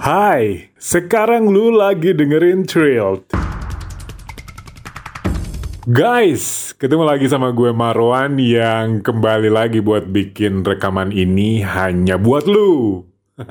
Hai, sekarang lu lagi dengerin Thrilled. Guys, ketemu lagi sama gue Marwan yang kembali lagi buat bikin rekaman ini hanya buat lu.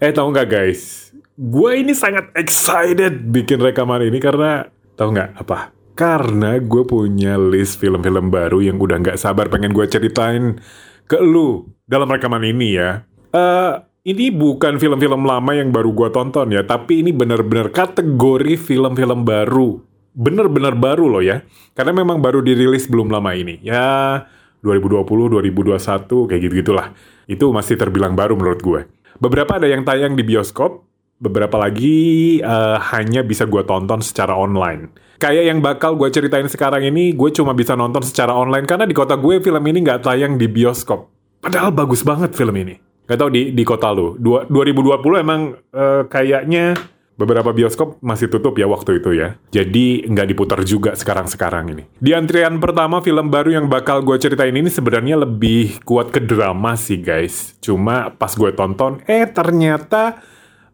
eh tau nggak guys, gue ini sangat excited bikin rekaman ini karena tau nggak apa? Karena gue punya list film-film baru yang udah nggak sabar pengen gue ceritain ke lu dalam rekaman ini ya. Eh, ini bukan film-film lama yang baru gue tonton ya, tapi ini bener-bener kategori film-film baru. Bener-bener baru loh ya. Karena memang baru dirilis belum lama ini. Ya, 2020, 2021, kayak gitu-gitulah. Itu masih terbilang baru menurut gue. Beberapa ada yang tayang di bioskop, beberapa lagi uh, hanya bisa gue tonton secara online. Kayak yang bakal gue ceritain sekarang ini, gue cuma bisa nonton secara online karena di kota gue film ini nggak tayang di bioskop. Padahal bagus banget film ini. Gak tau di, di kota lu. Dua, 2020 emang uh, kayaknya beberapa bioskop masih tutup ya waktu itu ya. Jadi nggak diputar juga sekarang-sekarang ini. Di antrian pertama film baru yang bakal gue ceritain ini sebenarnya lebih kuat ke drama sih guys. Cuma pas gue tonton, eh ternyata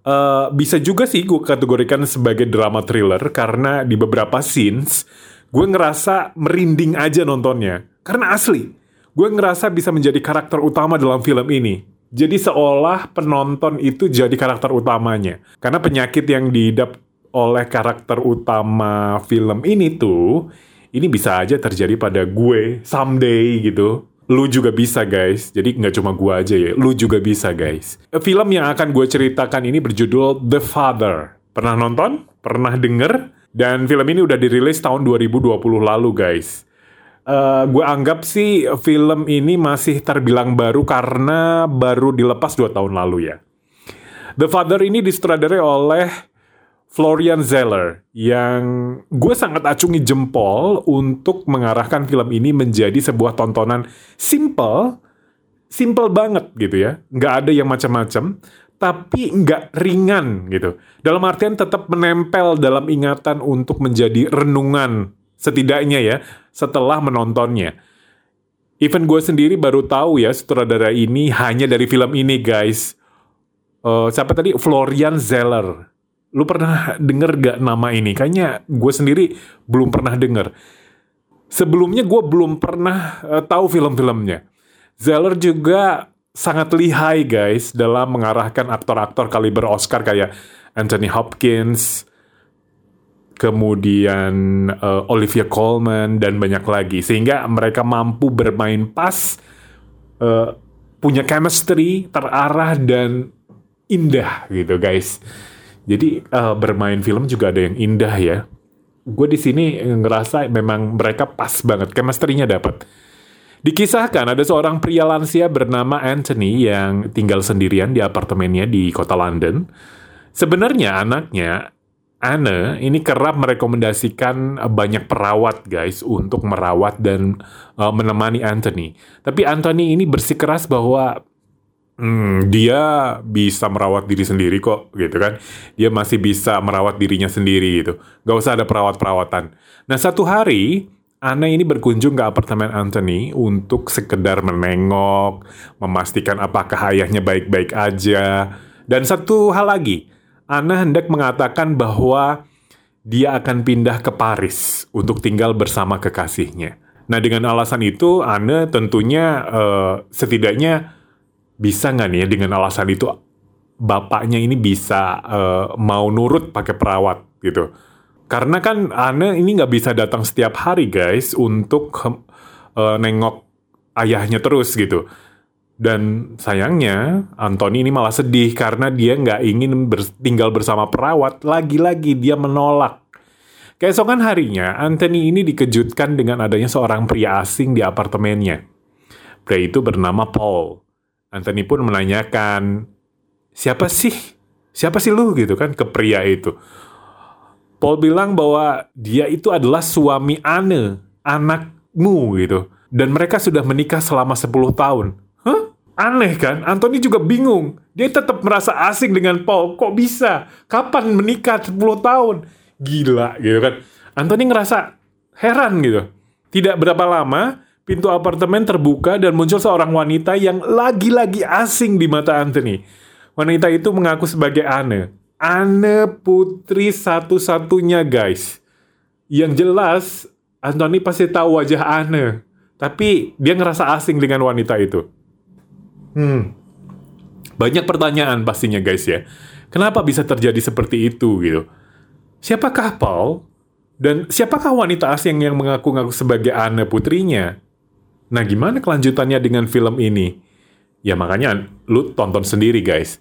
uh, bisa juga sih gue kategorikan sebagai drama thriller karena di beberapa scenes gue ngerasa merinding aja nontonnya. Karena asli, gue ngerasa bisa menjadi karakter utama dalam film ini. Jadi seolah penonton itu jadi karakter utamanya. Karena penyakit yang diidap oleh karakter utama film ini tuh, ini bisa aja terjadi pada gue someday gitu. Lu juga bisa guys, jadi nggak cuma gue aja ya, lu juga bisa guys. Film yang akan gue ceritakan ini berjudul The Father. Pernah nonton? Pernah denger? Dan film ini udah dirilis tahun 2020 lalu guys uh, gue anggap sih film ini masih terbilang baru karena baru dilepas dua tahun lalu ya. The Father ini disutradarai oleh Florian Zeller yang gue sangat acungi jempol untuk mengarahkan film ini menjadi sebuah tontonan simple, simple banget gitu ya, nggak ada yang macam-macam, tapi nggak ringan gitu. Dalam artian tetap menempel dalam ingatan untuk menjadi renungan setidaknya ya setelah menontonnya. Even gue sendiri baru tahu ya sutradara ini hanya dari film ini guys. Uh, siapa tadi Florian Zeller. Lu pernah denger gak nama ini? Kayaknya gue sendiri belum pernah denger. Sebelumnya gue belum pernah uh, tahu film-filmnya. Zeller juga sangat lihai guys dalam mengarahkan aktor-aktor kaliber Oscar kayak Anthony Hopkins, kemudian uh, Olivia Colman dan banyak lagi. Sehingga mereka mampu bermain pas uh, punya chemistry terarah dan indah gitu guys. Jadi uh, bermain film juga ada yang indah ya. Gue di sini ngerasa memang mereka pas banget chemistry-nya dapat Dikisahkan ada seorang pria lansia bernama Anthony yang tinggal sendirian di apartemennya di kota London. Sebenarnya anaknya Anne ini kerap merekomendasikan banyak perawat guys untuk merawat dan uh, menemani Anthony. Tapi Anthony ini bersikeras bahwa hmm, dia bisa merawat diri sendiri kok gitu kan. Dia masih bisa merawat dirinya sendiri gitu. Gak usah ada perawat-perawatan. Nah satu hari Anne ini berkunjung ke apartemen Anthony untuk sekedar menengok, memastikan apakah ayahnya baik-baik aja. Dan satu hal lagi, Ana hendak mengatakan bahwa dia akan pindah ke Paris untuk tinggal bersama kekasihnya. Nah dengan alasan itu, Ana tentunya uh, setidaknya bisa nggak nih ya dengan alasan itu bapaknya ini bisa uh, mau nurut pakai perawat gitu. Karena kan Ana ini nggak bisa datang setiap hari guys untuk uh, nengok ayahnya terus gitu. Dan sayangnya, Anthony ini malah sedih karena dia nggak ingin ber tinggal bersama perawat. Lagi-lagi dia menolak. Keesokan harinya, Anthony ini dikejutkan dengan adanya seorang pria asing di apartemennya. Pria itu bernama Paul. Anthony pun menanyakan, siapa sih? Siapa sih lu gitu kan ke pria itu. Paul bilang bahwa dia itu adalah suami Anne, anakmu gitu. Dan mereka sudah menikah selama 10 tahun. Aneh kan? Anthony juga bingung. Dia tetap merasa asing dengan Paul. Kok bisa? Kapan menikah 10 tahun? Gila gitu kan. Anthony ngerasa heran gitu. Tidak berapa lama, pintu apartemen terbuka dan muncul seorang wanita yang lagi-lagi asing di mata Anthony. wanita itu mengaku sebagai Anne. Anne putri satu-satunya guys. Yang jelas Anthony pasti tahu wajah Anne. Tapi dia ngerasa asing dengan wanita itu. Hmm. Banyak pertanyaan pastinya guys ya. Kenapa bisa terjadi seperti itu gitu? Siapakah Paul? Dan siapakah wanita asing yang mengaku-ngaku sebagai Anne putrinya? Nah gimana kelanjutannya dengan film ini? Ya makanya lu tonton sendiri guys.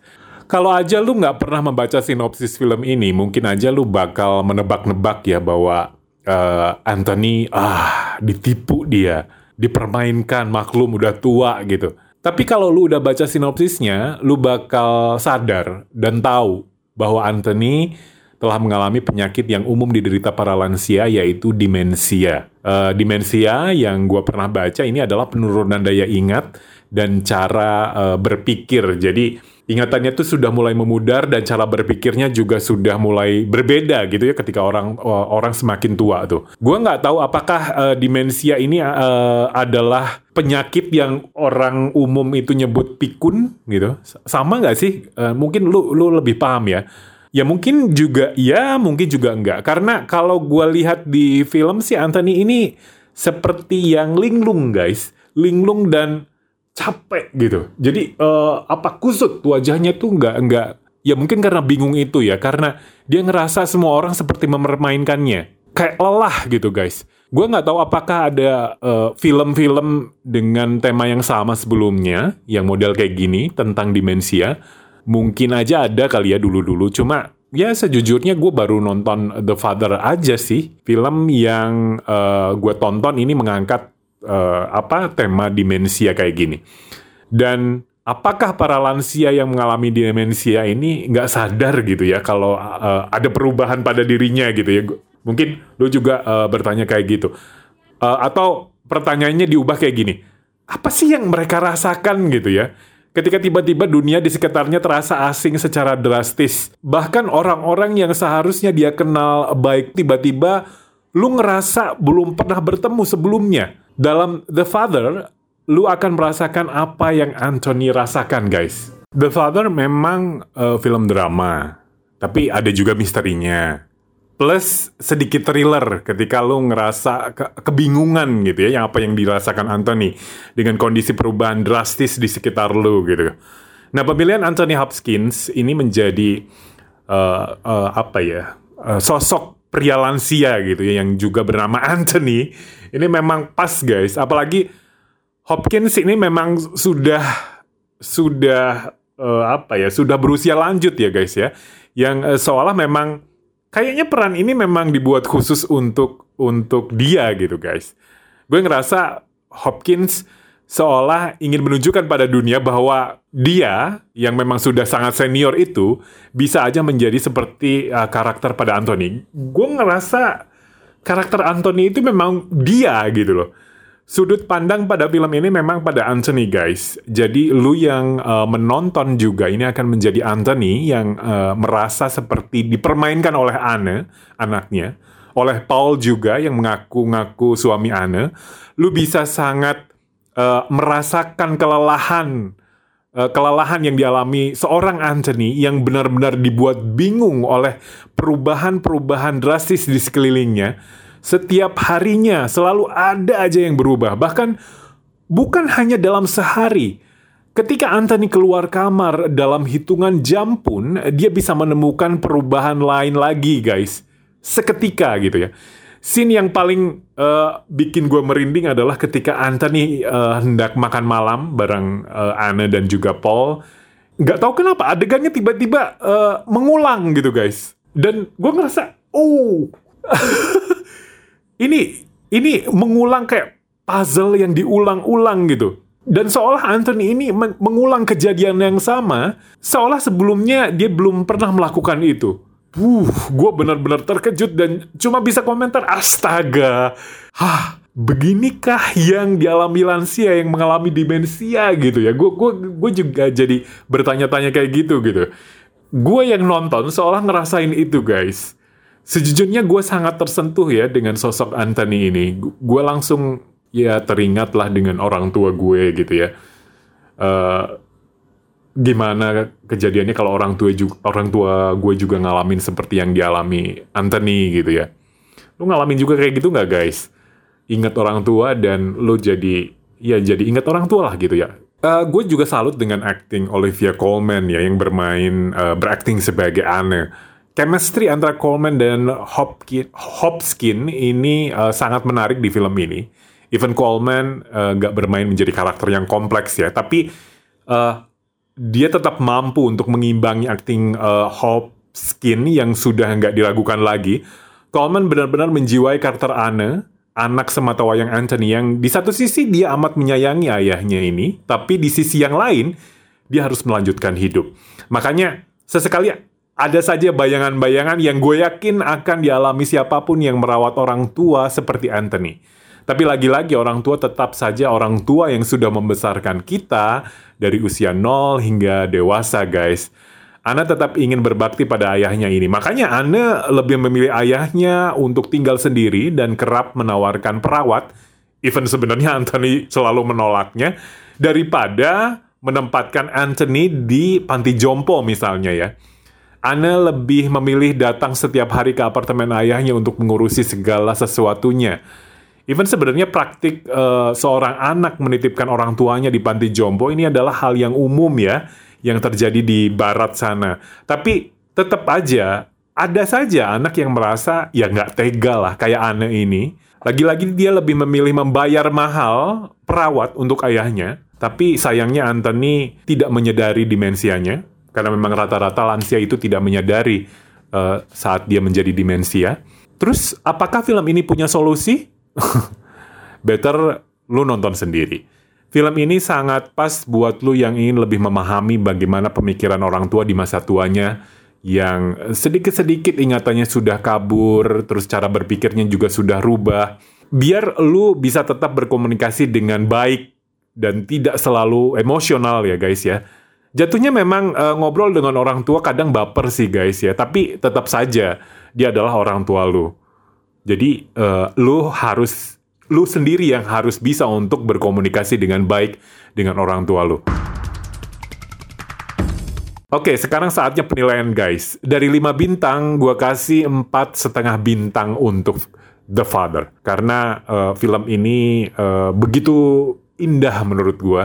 Kalau aja lu nggak pernah membaca sinopsis film ini, mungkin aja lu bakal menebak-nebak ya bahwa uh, Anthony ah ditipu dia, dipermainkan maklum udah tua gitu. Tapi kalau lu udah baca sinopsisnya, lu bakal sadar dan tahu bahwa Anthony telah mengalami penyakit yang umum diderita para lansia yaitu demensia. Uh, demensia yang gue pernah baca ini adalah penurunan daya ingat dan cara uh, berpikir. Jadi ingatannya tuh sudah mulai memudar dan cara berpikirnya juga sudah mulai berbeda gitu ya ketika orang orang semakin tua tuh. Gue nggak tahu apakah uh, demensia ini uh, adalah penyakit yang orang umum itu nyebut pikun gitu. Sama nggak sih? Uh, mungkin lu lu lebih paham ya Ya mungkin juga ya, mungkin juga enggak. Karena kalau gue lihat di film si Anthony ini seperti yang linglung guys, linglung dan capek gitu. Jadi uh, apa kusut wajahnya tuh enggak enggak. Ya mungkin karena bingung itu ya, karena dia ngerasa semua orang seperti mempermainkannya, kayak lelah gitu guys. Gue nggak tahu apakah ada eh, film-film uh, dengan tema yang sama sebelumnya, yang model kayak gini tentang demensia mungkin aja ada kali ya dulu-dulu cuma ya sejujurnya gue baru nonton The Father aja sih film yang uh, gue tonton ini mengangkat uh, apa tema demensia kayak gini. Dan apakah para lansia yang mengalami demensia ini nggak sadar gitu ya kalau uh, ada perubahan pada dirinya gitu ya? Mungkin lo juga uh, bertanya kayak gitu. Uh, atau pertanyaannya diubah kayak gini. Apa sih yang mereka rasakan gitu ya? Ketika tiba-tiba dunia di sekitarnya terasa asing secara drastis. Bahkan orang-orang yang seharusnya dia kenal baik tiba-tiba lu ngerasa belum pernah bertemu sebelumnya. Dalam The Father, lu akan merasakan apa yang Anthony rasakan, guys. The Father memang uh, film drama, tapi ada juga misterinya plus sedikit thriller ketika lo ngerasa ke kebingungan gitu ya yang apa yang dirasakan Anthony dengan kondisi perubahan drastis di sekitar lo gitu. Nah pemilihan Anthony Hopkins ini menjadi uh, uh, apa ya uh, sosok pria lansia gitu ya yang juga bernama Anthony. Ini memang pas guys. Apalagi Hopkins ini memang sudah sudah uh, apa ya sudah berusia lanjut ya guys ya. Yang uh, seolah memang kayaknya peran ini memang dibuat khusus untuk untuk dia gitu guys. Gue ngerasa Hopkins seolah ingin menunjukkan pada dunia bahwa dia yang memang sudah sangat senior itu bisa aja menjadi seperti uh, karakter pada Anthony. Gue ngerasa karakter Anthony itu memang dia gitu loh sudut pandang pada film ini memang pada Anthony guys. Jadi lu yang uh, menonton juga ini akan menjadi Anthony yang uh, merasa seperti dipermainkan oleh Anne, anaknya, oleh Paul juga yang mengaku-ngaku suami Anne. Lu bisa sangat uh, merasakan kelelahan uh, kelelahan yang dialami seorang Anthony yang benar-benar dibuat bingung oleh perubahan-perubahan drastis di sekelilingnya setiap harinya selalu ada aja yang berubah. Bahkan bukan hanya dalam sehari. Ketika Anthony keluar kamar dalam hitungan jam pun dia bisa menemukan perubahan lain lagi, guys. Seketika gitu ya. Scene yang paling uh, bikin gue merinding adalah ketika Anthony uh, hendak makan malam bareng uh, Anne dan juga Paul. Gak tahu kenapa adegannya tiba-tiba uh, mengulang gitu guys. Dan gue ngerasa, oh ini ini mengulang kayak puzzle yang diulang-ulang gitu. Dan seolah Anthony ini mengulang kejadian yang sama, seolah sebelumnya dia belum pernah melakukan itu. Uh, gue benar-benar terkejut dan cuma bisa komentar, astaga, hah, beginikah yang dialami lansia yang mengalami demensia gitu ya? Gue gue gue juga jadi bertanya-tanya kayak gitu gitu. Gue yang nonton seolah ngerasain itu guys. Sejujurnya gue sangat tersentuh ya dengan sosok Anthony ini. Gue langsung ya teringatlah dengan orang tua gue gitu ya. Uh, gimana kejadiannya kalau orang tua juga, orang tua gue juga ngalamin seperti yang dialami Anthony gitu ya. Lu ngalamin juga kayak gitu nggak guys? Ingat orang tua dan lu jadi ya jadi ingat orang tua lah gitu ya. Uh, gue juga salut dengan acting Olivia Colman ya yang bermain uh, berakting sebagai Anne. Chemistry antara Colman dan Hopkins, Hopkins ini uh, sangat menarik di film ini. Even Coleman nggak uh, bermain menjadi karakter yang kompleks ya, tapi uh, dia tetap mampu untuk mengimbangi acting uh, Skin yang sudah nggak diragukan lagi. Coleman benar-benar menjiwai karakter Anne, anak semata wayang Anthony yang di satu sisi dia amat menyayangi ayahnya ini, tapi di sisi yang lain dia harus melanjutkan hidup. Makanya sesekali ada saja bayangan-bayangan yang gue yakin akan dialami siapa pun yang merawat orang tua seperti Anthony. Tapi lagi-lagi orang tua tetap saja orang tua yang sudah membesarkan kita dari usia nol hingga dewasa guys. Ana tetap ingin berbakti pada ayahnya ini. Makanya Ana lebih memilih ayahnya untuk tinggal sendiri dan kerap menawarkan perawat. Even sebenarnya Anthony selalu menolaknya. Daripada menempatkan Anthony di panti jompo misalnya ya. Ana lebih memilih datang setiap hari ke apartemen ayahnya untuk mengurusi segala sesuatunya Even sebenarnya praktik uh, seorang anak menitipkan orang tuanya di panti jompo ini adalah hal yang umum ya, yang terjadi di barat sana. Tapi tetap aja ada saja anak yang merasa ya nggak tega lah kayak Anne ini. Lagi-lagi dia lebih memilih membayar mahal perawat untuk ayahnya. Tapi sayangnya Anthony tidak menyadari dimensianya. Karena memang rata-rata lansia itu tidak menyadari uh, saat dia menjadi demensia. Terus apakah film ini punya solusi? better lu nonton sendiri. Film ini sangat pas buat lu yang ingin lebih memahami bagaimana pemikiran orang tua di masa tuanya yang sedikit-sedikit ingatannya sudah kabur, terus cara berpikirnya juga sudah rubah. Biar lu bisa tetap berkomunikasi dengan baik dan tidak selalu emosional ya guys ya. Jatuhnya memang uh, ngobrol dengan orang tua kadang baper sih guys ya, tapi tetap saja dia adalah orang tua lu. Jadi uh, lu harus lu sendiri yang harus bisa untuk berkomunikasi dengan baik dengan orang tua lu. Oke, sekarang saatnya penilaian guys. Dari 5 bintang, gue kasih empat setengah bintang untuk The Father. Karena uh, film ini uh, begitu indah menurut gue.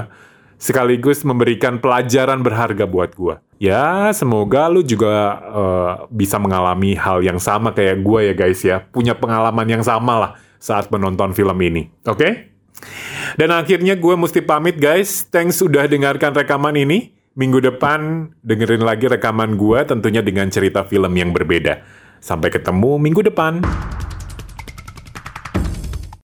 Sekaligus memberikan pelajaran berharga buat gue. Ya, semoga lu juga uh, bisa mengalami hal yang sama kayak gue ya guys ya. Punya pengalaman yang sama lah saat menonton film ini. Oke? Okay? Dan akhirnya gue mesti pamit guys. Thanks sudah dengarkan rekaman ini. Minggu depan dengerin lagi rekaman gue tentunya dengan cerita film yang berbeda. Sampai ketemu minggu depan.